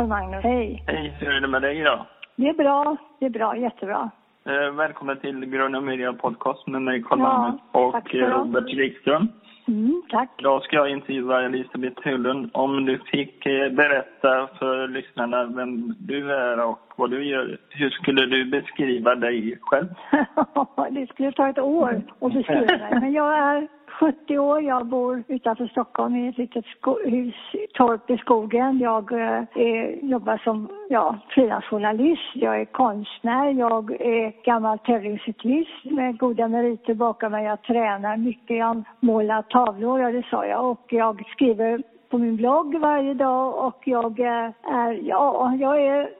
Carl-Magnus. Hej. Hej, hur är det med dig idag? Det är bra. Det är bra. Jättebra. Eh, välkommen till Gröna Media Podcast med mig Carl Ja, och ha. Robert Wikström. Mm, tack. Idag ska jag intervjua Elisabeth Höglund. Om du fick eh, berätta för lyssnarna vem du är och vad du gör, hur skulle du beskriva dig själv? det skulle ta ett år att beskriva mig. Men jag är 70 år. Jag bor utanför Stockholm i ett litet hus, torp i skogen. Jag eh, jobbar som ja, frilansjournalist. Jag är konstnär. Jag är gammal tävlingscyklist med goda meriter bakom mig. Jag tränar mycket. Jag målar tavlor, ja det sa jag. Och jag skriver på min blogg varje dag och jag eh, är, ja, jag är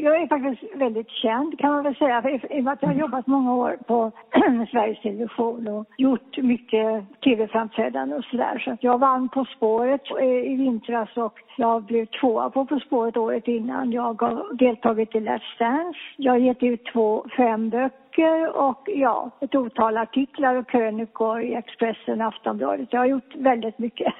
jag är faktiskt väldigt känd kan man väl säga i och med att jag har jobbat många år på Sveriges Television och gjort mycket tv-framträdanden och sådär. Så jag vann På spåret i vintras och jag blev tvåa på På spåret året innan. Jag har deltagit i Let's Dance. Jag har gett ut två, fem böcker och ja, ett otal artiklar och krönikor i Expressen och Aftonbladet. Jag har gjort väldigt mycket.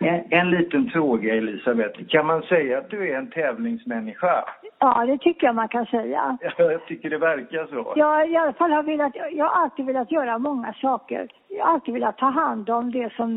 En, en liten fråga Elisabeth. Kan man säga att du är en tävlingsmänniska? Ja, det tycker jag man kan säga. Jag tycker det verkar så. Jag i alla fall har velat, jag har alltid velat göra många saker. Jag har alltid velat ta hand om det som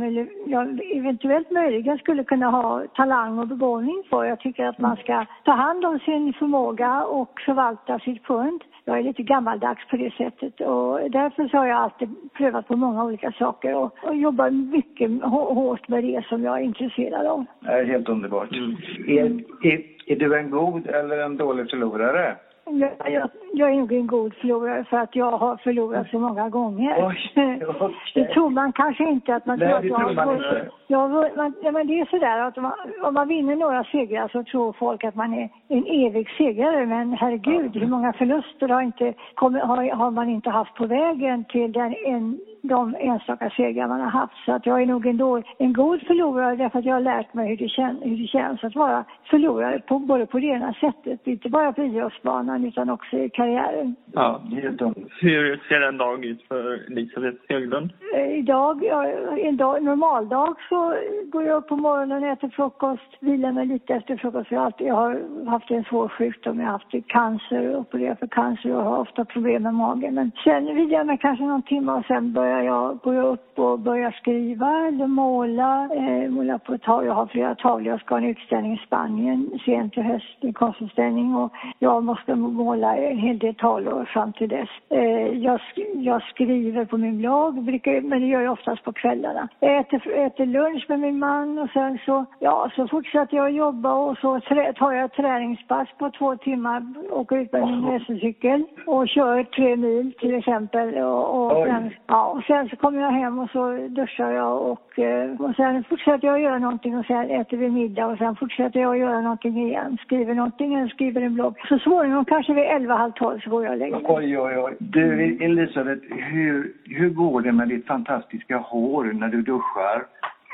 jag eventuellt möjligen skulle kunna ha talang och begåvning för. Jag tycker att man ska ta hand om sin förmåga och förvalta sitt pund. Jag är lite gammaldags på det sättet och därför så har jag alltid prövat på många olika saker och, och jobbar mycket hå- hårt med det som jag är intresserad av. Det är helt underbart. Mm. Är, är, är du en god eller en dålig förlorare? Jag, jag, jag är nog en god förlorare för att jag har förlorat så många gånger. Oj. Det tror man kanske inte att man Nej, tror att det tror man har inte. Ja, ja, men det är sådär att om man, om man vinner några segrar så tror folk att man är en evig segrare. Men herregud, hur många förluster har, inte, har, har man inte haft på vägen till den, en, de enstaka segrar man har haft. Så att jag är nog en, då, en god förlorare därför att jag har lärt mig hur det, kän, hur det känns att vara förlorare på, både på det ena sättet, inte bara på idrottsbanan utan också i karriären. Ja. Helt. Hur ser en dag ut för Elisabeth Höglund? Eh, Idag, ja, en dag, normal dag så går jag upp på morgonen, äter frukost, vilar mig lite efter frukost. Jag har, alltid, jag har haft en svår sjukdom, jag har haft cancer, opererat för cancer och har ofta problem med magen. Men sen vilar jag mig kanske någon timme och sen börjar jag, går jag upp och börjar skriva eller måla. Eh, måla på tavlor. Jag har flera tavlor. Jag ska ha en utställning i Spanien sent i höst, en konstutställning och jag måste måla en hel del tavlor fram till dess. Eh, jag, sk- jag skriver på min blogg, brukar, men det gör jag oftast på kvällarna. Jag äter, äter lunch med min man och sen så, ja, så fortsätter jag jobba och så trä, tar jag träningspass på två timmar, åker ut med min racercykel och kör tre mil till exempel. Och, och, sen, ja, och sen så kommer jag hem och så duschar jag och, eh, och sen fortsätter jag att göra någonting och sen äter vi middag och sen fortsätter jag att göra någonting igen. Skriver någonting eller skriver en blogg. Så småningom kanske vid elva, halv tolv så går jag och lägger mig. Oj, oj, oj. Du Elisabeth, hur, hur går det med ditt fantastiska hår när du duschar?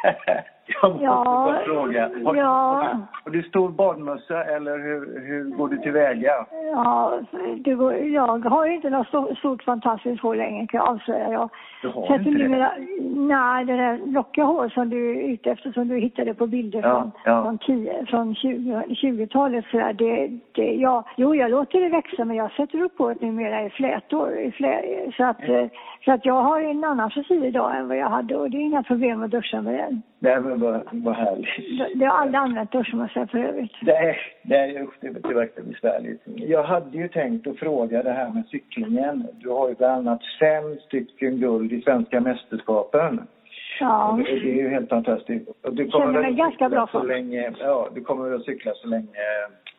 Jag måste Ja, bara fråga. Har, ja. har du stor badmössa eller hur, hur går du tillväga? Ja, går, jag har ju inte något stort, stort fantastiskt hår längre kan jag avslöja. Jag Du har inte det? numera, nej, det där lockiga hår som du är ute efter som du hittade på bilder Ja, från, ja. från, 10, från 20, 20-talet sådär. Det, det, ja, jo, jag låter det växa men jag sätter upp håret numera i flätor. I flä, så, att, eh, så att jag har en annan frisyr idag än vad jag hade och det är inga problem att duscha med den. Det var bara, bara härligt. Det- Det har aldrig använt duschmössa för övrigt. Nej, nej usch, det, det verkar besvärligt. Jag hade ju tänkt att fråga det här med cyklingen. Du har ju bland annat fem stycken guld i svenska mästerskapen. Ja. Det, det är ju helt fantastiskt. Du Känner mig ganska bra så för. länge, Ja, du kommer att cykla så länge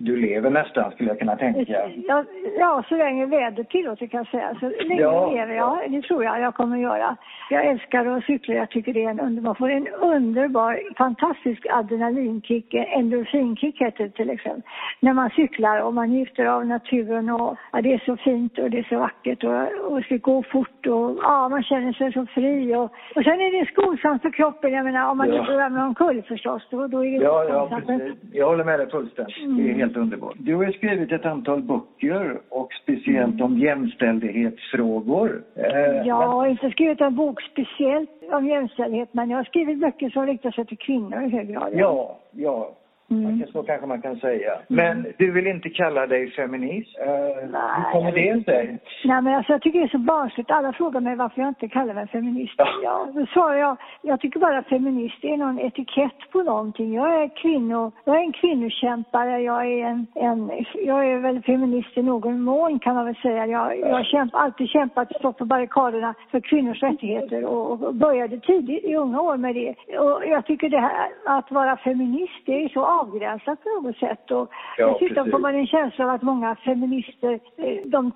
du lever nästan, skulle jag kunna tänka. Ja, ja, så länge vädret tillåter kan jag säga. Så länge Ja. jag lever, ja, det tror jag jag kommer göra. Jag älskar att cykla, jag tycker det är en underbar, får en underbar, fantastisk adrenalinkick, en endorfinkick heter det till exempel. När man cyklar och man njuter av naturen och ja, det är så fint och det är så vackert och, och ska gå fort och ja, man känner sig så fri och, och sen är det skonsamt för kroppen, jag menar om man Ja. inte ramlar omkull förstås, då, då är det Ja, ja, skonsamt. precis. Jag håller med dig fullständigt. Mm. Helt underbart. Du har ju skrivit ett antal böcker och speciellt om jämställdhetsfrågor. Eh, Jag har inte skrivit en bok speciellt om jämställdhet, men jag har skrivit böcker som riktar sig till kvinnor i hög grad. Ja, ja. Mm. Så kanske man kan säga. Mm. Men du vill inte kalla dig feminist? Uh, hur kommer det sig? Nej, men alltså, jag tycker det är så barnsligt. Alla frågar mig varför jag inte kallar mig feminist. Ja. ja då svarar jag, jag tycker bara feminist är någon etikett på någonting. Jag är kvinno, jag är en kvinnokämpare. Jag är en, en jag är väl feminist i någon mån kan man väl säga. Jag, jag har kämp, alltid kämpat, stått på barrikaderna för kvinnors rättigheter och, och började tidigt i unga år med det. Och jag tycker det här att vara feminist, det är så avgränsat på något sätt. Och ja, dessutom får man en känsla av att många feminister, eh, de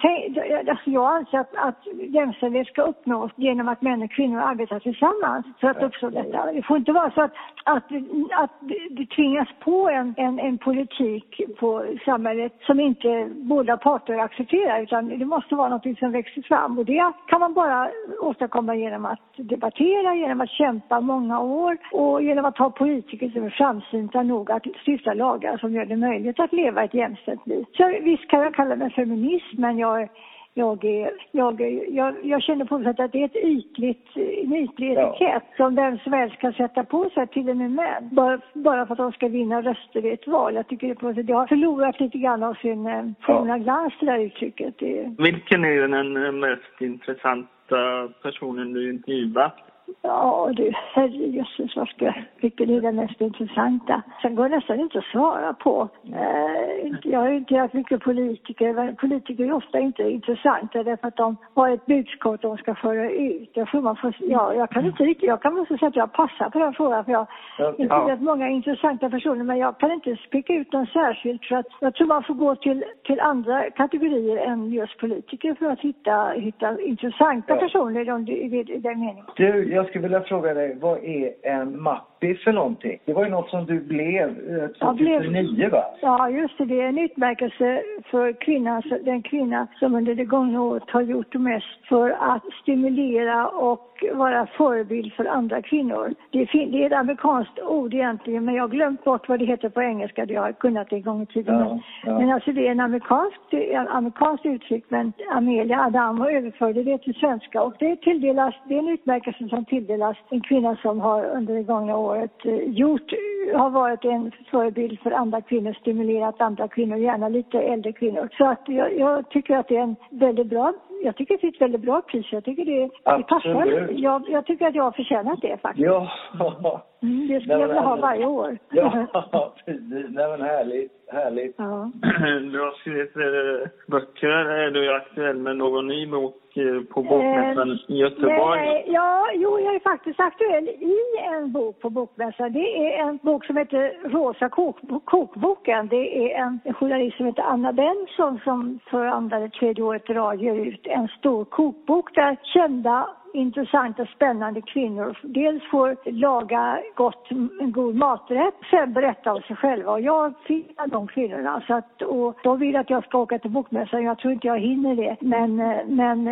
alltså jag anser att, att jämställdhet ska uppnås genom att män och kvinnor arbetar tillsammans för att uppnå detta. Det får inte vara så att, att, att det tvingas på en, en, en politik på samhället som inte båda parter accepterar utan det måste vara något som växer fram och det kan man bara åstadkomma genom att debattera, genom att kämpa många år och genom att ha politiker som är framsynta nog att stifta lagar som gör det möjligt att leva ett jämställt liv. Så visst kan jag kalla mig feminist men jag jag, är, jag, jag, jag känner på sätt att det är ett ytligt, en ytlig etikett ja. som vem som helst kan sätta på sig, till och med män. Bara, bara för att de ska vinna röster i ett val. Jag tycker det, på sätt, det har förlorat lite grann av sin eh, forna ja. glans, det där uttrycket. Det... Vilken är den mest intressanta personen du intervjuat? Ja du, herrejösses vad ska, vilken är den mest intressanta? Sen går det nästan inte att svara på. Eh, jag har inte haft mycket politiker. Politiker är ofta inte intressanta därför att de har ett budskap de ska föra ut. Jag tror man får, ja, jag kan inte riktigt, jag kan måste säga att jag passar på den frågan för jag har intervjuat ja. många intressanta personer men jag kan inte spika ut någon särskilt för att jag tror man får gå till, till andra kategorier än just politiker för att hitta, hitta intressanta ja. personer i, i, i den meningen. Du, jag skulle vilja fråga dig, vad är en mappi för någonting? Det var ju något som du blev 2009 blev, va? Ja, just det. Det är en utmärkelse för kvinnan, den kvinna som under det gångna året har gjort mest för att stimulera och vara förebild för andra kvinnor. Det är, det är ett amerikanskt ord egentligen, men jag har glömt bort vad det heter på engelska. Det har jag kunnat det en gång i tiden. Ja, ja. Men alltså det är en amerikanskt, en amerikanskt uttryck, men Amelia Adam överförde det till svenska och det tilldelas, det är en utmärkelse som tilldelas en kvinna som har under det gångna året eh, gjort, har varit en förebild för andra kvinnor, stimulerat andra kvinnor, gärna lite äldre kvinnor. Så att jag, jag tycker att det är en väldigt bra jag tycker det är ett väldigt bra pris. Jag tycker det, det passar. Jag, jag tycker att jag har förtjänat det faktiskt. Ja. Mm, det skulle jag vilja ha varje år. Ja, precis. Nej men härligt. Härligt. Ja. Du har skrivit eh, böcker. Är du aktuell med någon ny bok eh, på Bokmässan eh, i Göteborg? Nej, ja, jo, jag är faktiskt aktuell i en bok på Bokmässan. Det är en bok som heter Rosa kokbok, kokboken. Det är en, en journalist som heter Anna Benson som för andra eller tredje året i rad ger ut en stor kokbok där kända intressanta, spännande kvinnor dels får laga gott, en god maträtt, sen berätta om sig själva. Och jag finner de kvinnorna. Så att, och de vill att jag ska åka till Bokmässan. Jag tror inte jag hinner det. Men, men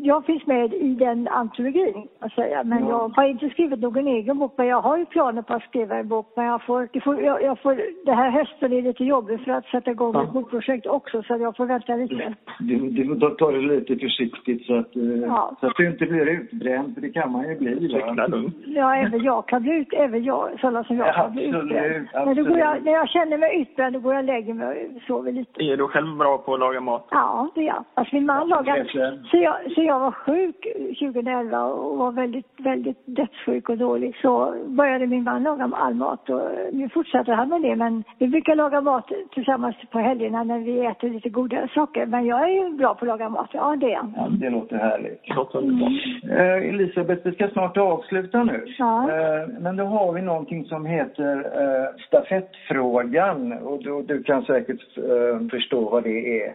jag finns med i den antologin, att säga. Men ja. jag har inte skrivit någon egen bok. Men jag har ju planer på att skriva en bok. Men jag får, det, får, jag, jag får, det här hösten är lite jobbigt för att sätta igång ja. ett bokprojekt också. Så jag får vänta lite. Du, du får ta det lite försiktigt så att, eh, ja. så att du inte blir utbränd, för det kan man ju bli. Va? Ja, även jag kan bli ut, även jag, sådana som jag kan bli utbränd. Men då går jag, när jag känner mig utbränd, då går jag och lägger mig och sover lite. Är du själv bra på att laga mat? Ja, det är jag. Alltså min man lagar, så jag, så jag var sjuk 2011 och var väldigt, väldigt dödssjuk och dålig. Så började min man laga all mat och nu fortsätter han med det. Men vi brukar laga mat tillsammans på helgerna när vi äter lite godare saker. Men jag är bra på att laga mat, ja det är jag. Ja, det låter härligt. Mm. Eh, Elisabeth, vi ska snart avsluta nu. Ja. Eh, men då har vi någonting som heter eh, stafettfrågan och du, du kan säkert förstå vad det är.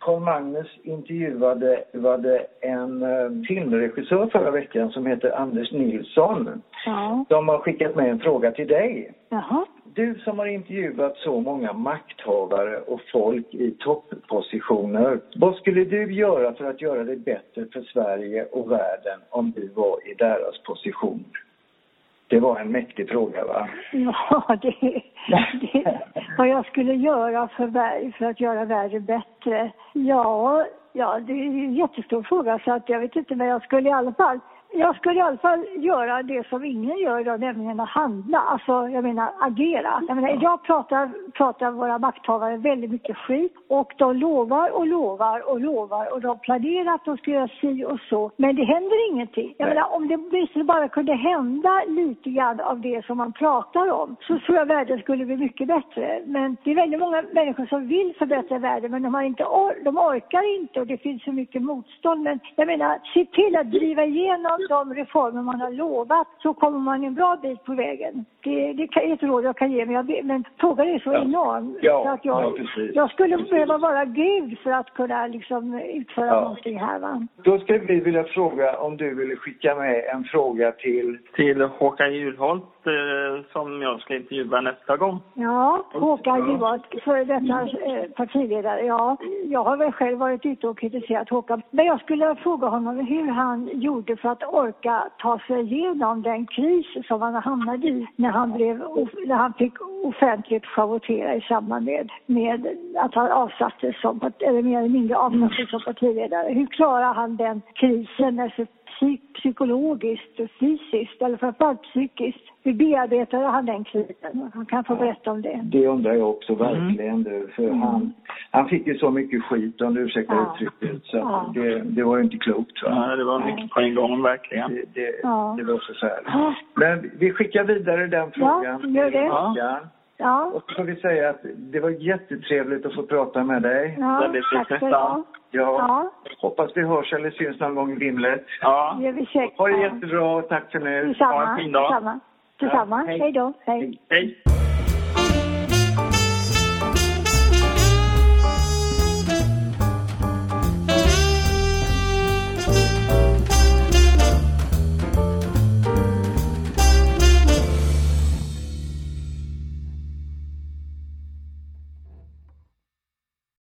Carl Magnus intervjuade var en filmregissör förra veckan som heter Anders Nilsson. Ja. De har skickat med en fråga till dig. Jaha. Du som har intervjuat så många makthavare och folk i topppositioner. Vad skulle du göra för att göra det bättre för Sverige och världen om du var i deras position? Det var en mäktig fråga va? Ja, det, det vad jag skulle göra för, för att göra världen bättre. Ja, ja, det är en jättestor fråga så att jag vet inte men jag skulle i alla fall jag skulle i alla fall göra det som ingen gör idag, nämligen att handla. Alltså, jag menar agera. Jag menar, idag pratar, pratar våra makthavare väldigt mycket skit och de lovar och lovar och lovar och de planerar att de ska göra si och så. Men det händer ingenting. Jag menar, om det åtminstone bara kunde hända lite grann av det som man pratar om så tror jag världen skulle bli mycket bättre. Men det är väldigt många människor som vill förbättra världen men de, har inte or de orkar inte och det finns så mycket motstånd. Men jag menar, se till att driva igenom de reformer man har lovat så kommer man en bra bit på vägen. Det, det är ett råd jag kan ge, men, jag, men frågan är så ja. enorm. Ja, så att jag, ja, precis. jag skulle behöva vara Gud för att kunna liksom utföra ja. någonting här. Va? Då skulle vi vilja fråga om du ville skicka med en fråga till... Till Håkan Juholt eh, som jag ska intervjua nästa gång. Ja, Håkan Juholt, före detta eh, partiledare. Ja, jag har väl själv varit ute och kritiserat Håkan. Men jag skulle fråga honom hur han gjorde för att orka ta sig igenom den kris som han hamnade i när han, blev, när han fick offentligt schavottera i samband med, med att han avsattes som, eller mer eller mindre avsattes som partiledare. Hur klarar han den krisen, alltså psykologiskt och fysiskt, eller framförallt psykiskt? Hur bearbetade han den krisen? Han kan få berätta om det. Det undrar jag också verkligen. Mm. För mm. han, han fick ju så mycket skit om du ursäktar ja. uttrycket. Så ja. det, det var ju inte klokt. Va? Nej, det var mycket på en gång verkligen. Det, det, ja. det var förfärligt. Ja. Men vi skickar vidare den frågan. Ja, gör det. Ja. Ja. Och så får vi säga att det var jättetrevligt att få prata med dig. Ja, tack för det. Ja. ja. Hoppas vi hörs eller syns någon gång i Vimlet. Ja. Det gör vi säkert. Ha det jättebra. Tack för nu. Detsamma. Ha en fin dag. Detsamma. Detsamma. Ja, hej. hej då. Hej. hej.